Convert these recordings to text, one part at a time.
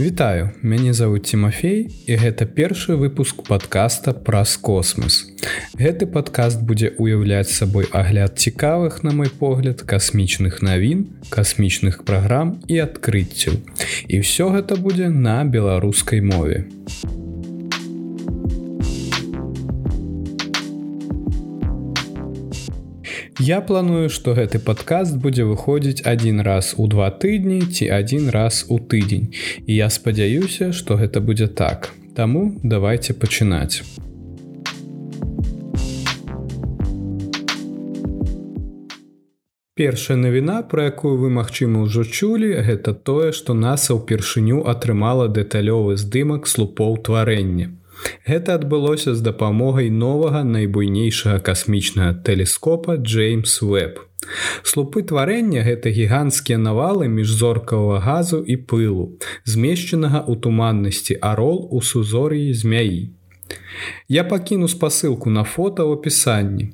Вітаю, мяне зовут Тимофей і гэта першы выпуск подкаста праз космас. Гэты падкаст будзе уяўляць сабой агляд цікавых, на мой погляд, касмічных навін, касмічных праграм і адкрыццяў. І ўсё гэта будзе на беларускай мове. Я планую, што гэты падкаст будзе выходзіць адзін раз у два тыдні ці адзін раз у тыдзень. І я спадзяюся, што гэта будзе так. Таму давайте пачынаць. Першая навіна, пра якую вы, магчыма, ўжо чулі, гэта тое, што NASAа ўпершыню атрымала дэталёвы здымак слупоў тварэння. Гэта адбылося з дапамогай новага найбуйнейшага касмічнага тэлескопа Джеймс Веб. Слупы тварэння гэта гіганцкія навалы міжзоркавага газу і пылу, змешчанага ў туманнасці арол у сузор'і змяі. Я пакіну спасылку на фота ў апісанні.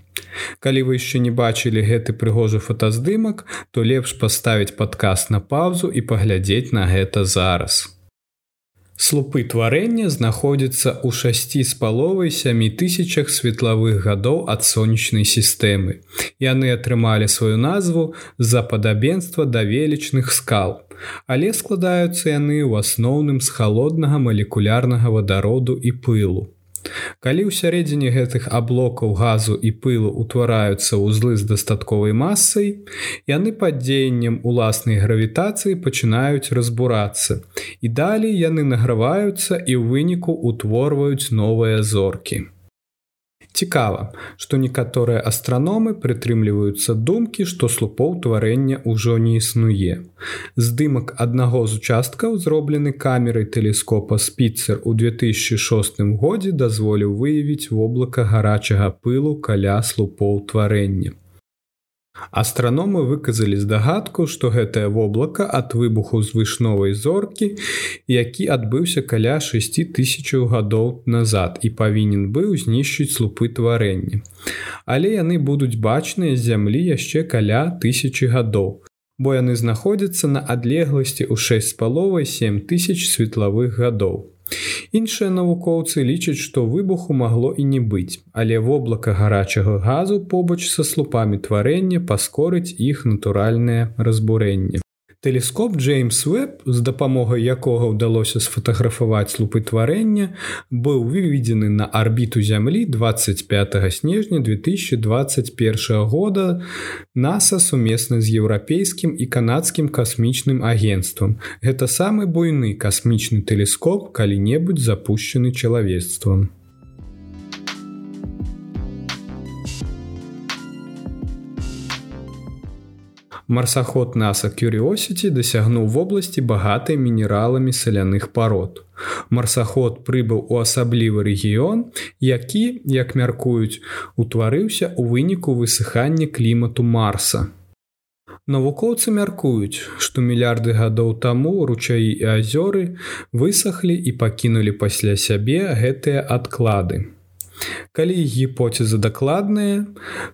Калі вы яшчэ не бачылі гэты прыгожы фотаздымак, то лепш паставіць падказ на паўзу і паглядзець на гэта зараз. Слупы тварэння знаходзяцца ў шасці з паловай сямі тысячах светлавых гадоў ад сонечнай сістэмы. Яны атрымалі сваю назву з-за падабенства да велічных скал. Але складаюцца яны ў асноўным з халоднага малекулярнага вадароду і пылу. Калі ў сярэдзіне гэтых аблокаў газу і пылу ўтвараюцца ўзлы з дастатковай масай, яны пад дзеяннем уласнай гравітацыі пачынаюць разбурацца. І далей яны награваюцца і ў выніку ўтворваюць новыя зоркі. Цікава, што некаторыя астраномы прытрымліваюцца думкі, што слупоў тварэння ўжо не існуе. Здымак аднаго з участкаў, зроблены камерай тэлескопа спіцер у 2006 годзе дазволіў выявіць воблака гарачага пылу каля слупоў тварэння. Астраномы выказалі здагадку, што гэтае воблака ад выбуху звышновай зоркі, які адбыўся каля 6000 гадоў назад і павінен быў знішчыць слупы тварэння. Але яны будуць бачныя з зямлі яшчэ каля тысячи гадоў, бо яны знаходзяцца на адлегласці ў 6 з паловай 7000 светлавых гадоў. Іншыя навукоўцы лічаць, што выбуху магло і не быць, але воблака гарачага газу побач са слупамі тварэння паскорыць іх натуральнае разбурэнне. Тэлескоп Джеймс Веб, з дапамогай якога ўдалося сфотаграфаваць слупы тварэння, быў выведзены на арбіту зямлі 25 снежня 2021 года NASAа сумесна з еўрапейскім і канадскім касмічным агенствам. Гэта самы буйны касмічны тэлескоп калі-небудзь запущены чалавецтвам. Марсаход наса Curiosity дасягнуў вобласці багатай мінераламі саляных парод. Марсаход прыбыў у асаблівы рэгіён, які, як мяркуюць, утварыўся ў выніку высыхання клімату Марса. Навукоўцы мяркуюць, што мільярды гадоў таму ручаі і азёры высахлі і пакінулі пасля сябе гэтыя адклады. Калі гіпоцеза дакладная,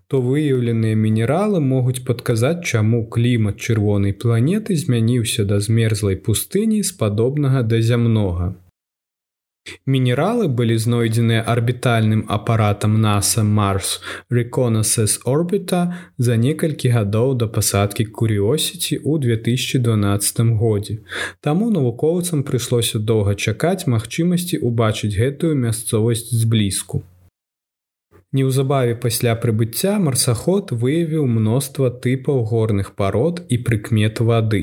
то выяўленыя мінералы могуць падказаць, чаму клімат чырвонай планеты змяніўся да змерзлай пустыні з падобнага да зямнога. Мінералы былі знойдзеныя арбітальным апаратам NASA Mars Reconnaissance Orbita за некалькі гадоў да пасадкі Curiosity ў 2012 годзе. Таму навукоўцам прыйшлося доўга чакаць магчымасці ўбачыць гэтую мясцовасць зблізку. Неўзабаве пасля прыбыцця марсаход выявіў мноства тыпаў горных парод і прыкмет вады.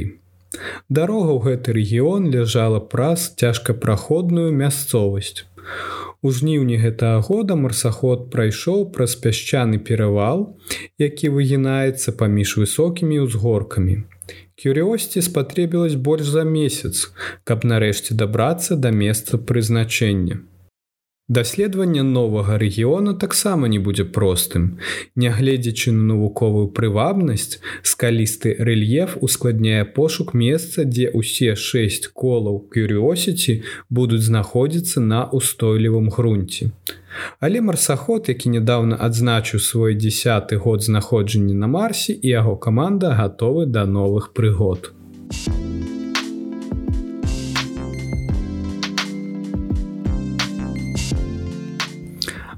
Дарога ў гэты рэгіён ляжала праз цяжкапраходную мясцовасць. У жніўні гэтага года марсаход прайшоў праз пясчаны перавал, які выгінаецца паміж высокімі ўзгоркамі. Кюрыосці спатрэбілась больш за месяц, каб нарэшце дабрацца да месца прызначэння. Даследаванне новага рэгіёна таксама не будзе простым. Нягледзячы на навуковую прывабнасць, скалісты рэльеф ускладняе пошук месца, дзе ўсе шэсць колаў кюрыосіці будуць знаходзіцца на устойлівым грунце. Але марсаход, які нядаўна адзначыў свой десятый год знаходжання на марсе і яго каманда гатовы да новых прыгод.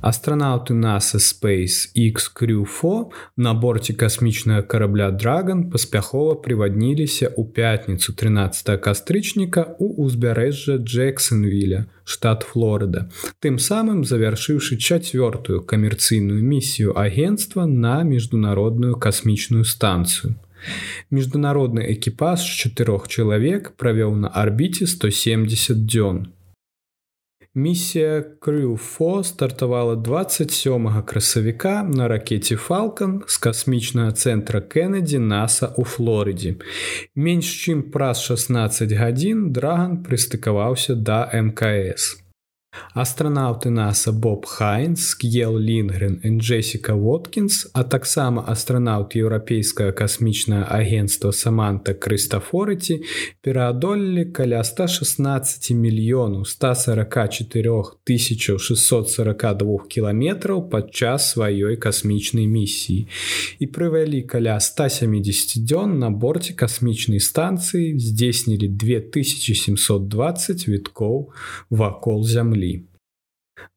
Астранаўты NASA SpaceX Crew4 на борце касмічнага карабля Драган паспяхова прывадніліся ў пятніцу 13 кастрычніка ў узбярэжжа Джексонвіля, штат Флорыда, тым самым завяршыўшы чацвёртую камерцыйную місію агенства на міжнародную касмічную станцыю. Міжнародны экіпаж чатырох чалавек правёў на арбіце 170 дзён. Місія Крюфо стартавала 27 красавіка на ракете Фалкон з касмічнага цэнтра Кеннеді NASAа у Флорыдзе. Менш чым праз 16 гадзін Драган прыстыкаваўся да МКС. Астранаўты NASA Боб Хайнс, К'ел Лінгрен і Джесіка Воткінс, а таксама астранаўт еўрапейскае касмічнае агенцтва Саманта Крыстафорыці пераадолелі каля 116 мільёнаў 144 1642 кіламетраў падчас сваёй касмічнай місіі і прывялі каля 170 дзён на борце касмічнай станцыі здзейснілі 2720 віткоў вакол зямлі зямлі.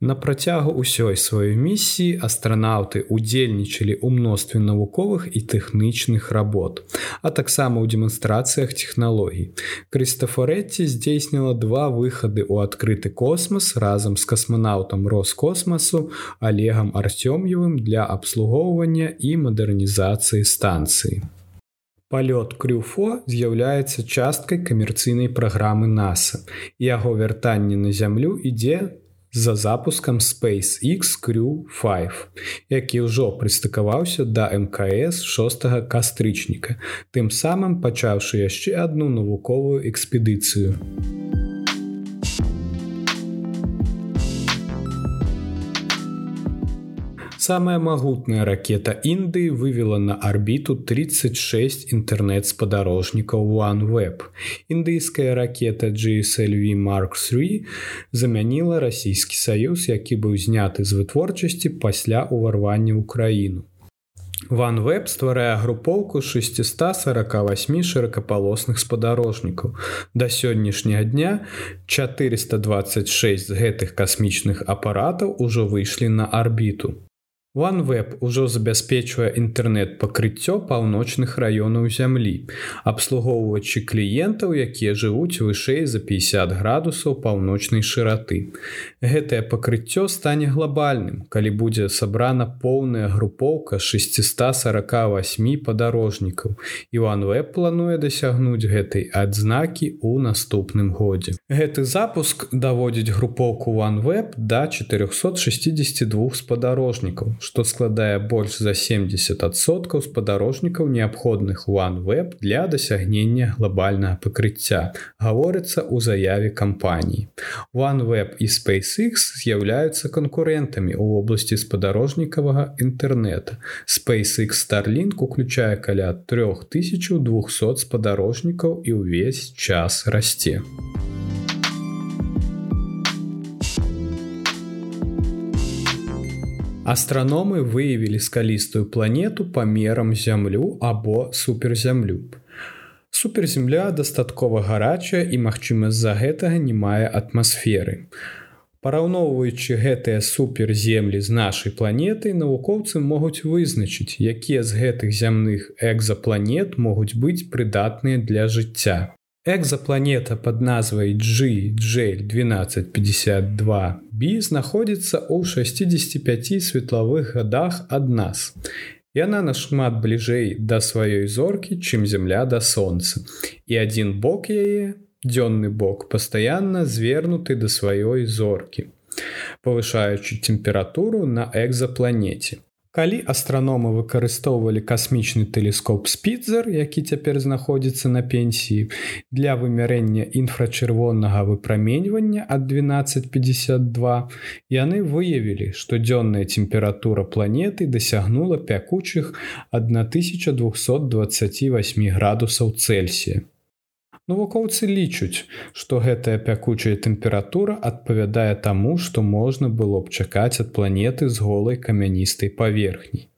На працягу ўсёй сваёй місіі астранаўты удзельнічалі ў мностве навуковых і тэхнічных работ, а таксама ў дэманстрацыях технологій. Крыстафорэтці здзейсніла два выхады ў адкрыты космас разам з касманаўтам Роскосмасу Олегам Арцём'евым для абслугоўвання і мадэрнізацыі станцыі. Палёт крюфо з'яўляецца часткай камерцыйнай праграмы NASA. Яго вяртанне на зямлю ідзе за запускам SpaceX Crew 5, які ўжо прыстыкаваўся да МКС 6 кастрычніка, тым самым пачаўшы яшчэ адну навуковую экспедыцыю. Самая магутная ракета Індыі вывела на арбіту 36 інтэрнэт-спадарожнікаў OneWeb. Індыйская ракета GSLV Mark 3 замяніла расійскі саюз, які быў зняты з вытворчасці пасля ўварвання ў краіну. OneWeb стварае групоўку 648 шыракапалосных спадарожнікаў. Да сённяшняга дня 426 з гэтых касмічных апаратаў ужо выйшлі на арбіту. OneWeb ужо забяспечвае інтэрнэт-пакрыццё паўночных раёнаў зямлі, абслугоўваючы кліентаў, якія жывуць вышэй за 50 градусаў паўночнай шыраты. Гэтае пакрыццё стане глобальным, калі будзе сабрана поўная групоўка 648 падарожнікаў. І OneWeb плануе дасягнуць гэтай адзнакі ў наступным годзе. Гэты запуск даводзіць групоўку OneWeb да 462 спадарожнікаў што складае больш за 70соткаў спадарожнікаў неабходных OneWeb для дасягнення глобальнага пакрыцця гаворыцца ў заяве кампаній. OneWeb і SpaceX з'яўляюцца канкурентамі ў вобласці спадарожнікавага інтэрнета. SpaceX Starlink уключае каля 3200 спадарожнікаў і ўвесь час расце. Астраномы выявілі скалістую планету памерам зямлю або суперзямлю. Суперземля дастаткова гарачая і, магчыма, з-за гэтага не мае атмасферы. Параўноўваючы гэтыя суперземлі з нашай планетай, навукоўцы могуць вызначыць, якія з гэтых зямных экзапланет могуць быць прыдатныя для жыцця. Экзапланета под назвай GJ1252B знаходзіцца ў 65 светлавых гадах ад нас. Яна нашмат бліжэй да сваёй зоркі, чым зямля да сонца. І адзін бок яе, дзённы бок, пастаянна звернуты да сваёй зоркі, павышаючы тэмпературу на экзапланеце. Калі астраномы выкарыстоўвалі касмічны тэлескоп спідзер, які цяпер знаходзіцца на пенсіі для вымярэння інфрачырвоннага выпраменьвання ад 1252, яны выявілі, што дзённая тэмпература планеты дасягнула пякучых 1228 градусаў Цельсія. Навукоўцы лічуць, што гэтая пякучая тэмпература адпавядае таму, што можна было б чакаць ад планеты з голай камяністай паверхні.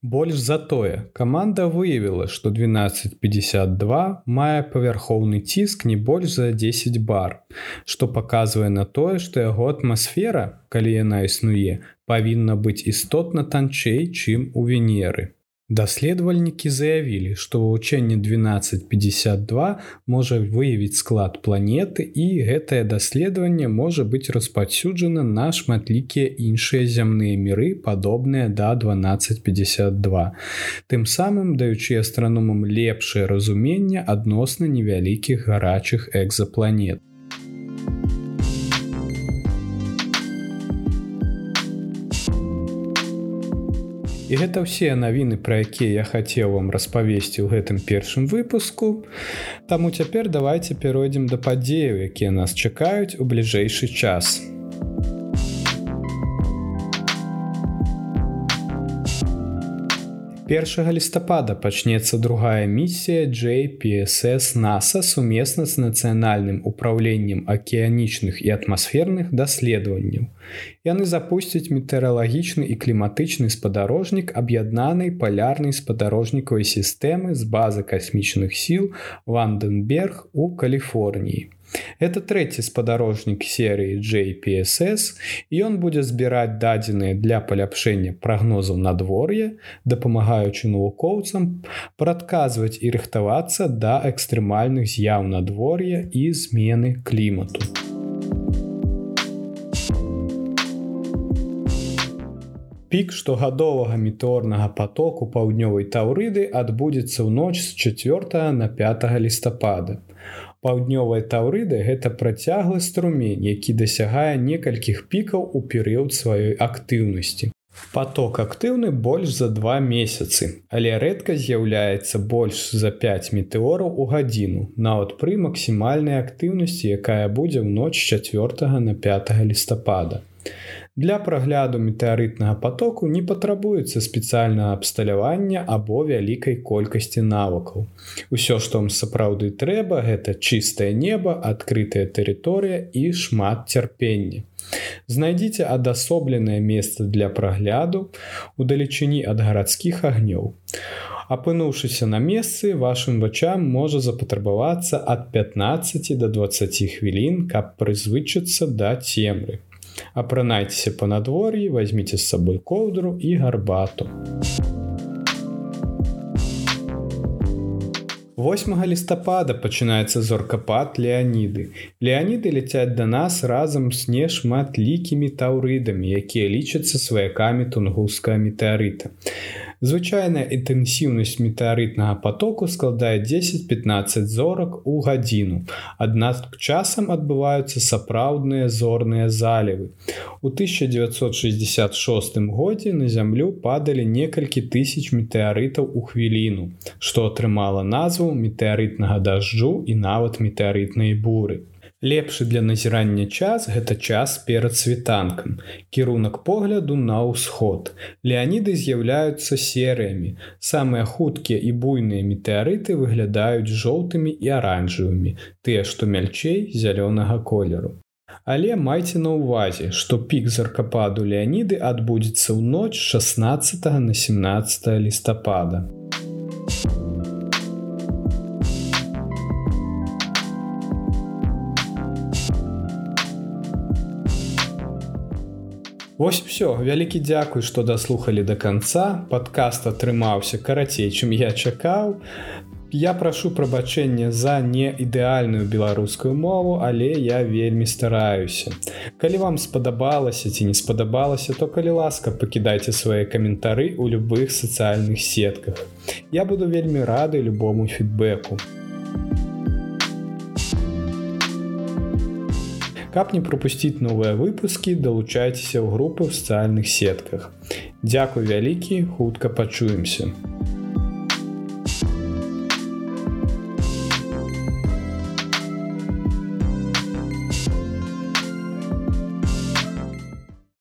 Больш за тое, каманда выявіла, што 1252 мае павярхоўны ціск не больш за 10 бар, што паказвае на тое, што яго атмасфера, калі яна існуе, павінна быць істотна танчэй, чым у венеры. Даследавальнікі заявілі, што вывучэнне 1252 можа выявіць склад планеты і гэтае даследаванне можа быць распаўсюджана на шматлікія іншыя зямныя міры, падобныя да 1252. Тым самым даючы астраномам лепшае разуменне адносна невялікіх гарачых экзапланет. І гэта ўсе навіны, пра якія я хацеў вам распавесці ў гэтым першым выпуску. Таму цяпер давайте перайдзем да падзеяў, якія нас чакаюць у бліжэйшы час. 1 лістапада пачнецца другая місія JPSS NASA сумесна з нацыянальным управленнем акіянічных і атмасферных даследаванняў. Яны запусцяць метэаралагічны і кліматычны спадарожнік аб'яднанай палярнай спадарожнікавай сістэмы з базы касмічных сіл Ванденберг у Каліфорніі. Это трэці спадарожнік серыі JPSS і ён будзе збіраць дадзеныя для паляпшэння прагнозаў надвор'я, дапамагаючы навукоўцам прадказваць і рыхтавацца да экстрэмальных з'яў надвор'я і змены клімату. Пік штогадовага метэорнага потоку паўднёвай таўрыды адбудзецца ў ноч з 4 на 5 лістапада паўднёвая таўрыда гэта працяглы струмень які дасягае некалькіх пікаў у перыяд сваёй актыўнасці. Поток актыўны больш за два месяцы але рэдка з'яўляецца больш за 5 метэораў у гадзіну нават пры максімальнай актыўнасці якая будзе ў ноч 4 на 5 лістапада Для прагляду метэарытнага потоку не патрабуецца спецыяльнага абсталявання або вялікай колькасці навыкаў. Усё, што вам сапраўды трэба, гэта чыстае неба, адкрытая тэрыторыя і шмат цярпення. Знайдзіце адасобленае месца для прагляду у далечыні ад гарадскіх агнёў. Апынуўшыся на месцы, вашым вачам можа запатрабавацца ад 15 до 20 хвілін, каб прызвычыцца да цемры апранайцеся па надвор'і возьміце з сабой коўдру і гарбату. 8 лістапада пачынаецца зоркапад леаніды. Леаніды ляцяць да нас разам з нешматлікімі таўрыдамі якія лічацца сваякамі тунгусская метэарыта Звычайная інтэнсіўнасць метэарытнага потоку складае 10-15 зорак у гадзіну. Аднак часам адбываюцца сапраўдныя зорныя залівы. У 1966 годзе на зямлю падалі некалькі тысяч метэарытаў у хвіліну, што атрымала назву метэарытнага дажджу і нават метэарытнай буры. Лепшы для назірання час гэта час перад світанкам. Кірунак погляду на ўсход. Леаніды з'яўляюцца серыямі. Самыя хуткія і буйныя метэарыты выглядаюць жоўтымі і аранжавымі, тыя, што мяльчэй зялёнага колеру. Але майце на ўвазе, што пік заркападу леаніды адбудзецца ў ноч 16 на 17 лістапада. Вось все вялікі дзякуй што даслухалі до конца подкаст атрымаўся карацей чым я чакаў. Я прашу прабачэння за неідэальную беларускую мову але я вельмі стараюся. Калі вам спадабалася ці не спадабалася то калі ласка пакідайце свае каментары у любых сацыяльных сетках. Я буду вельмі рады любому фідбэку Каб не пропусціць новыя выпускі, далучайцеся ў групы ў сацыяльных сетках. Дзякуй вялікі, хутка пачуемся.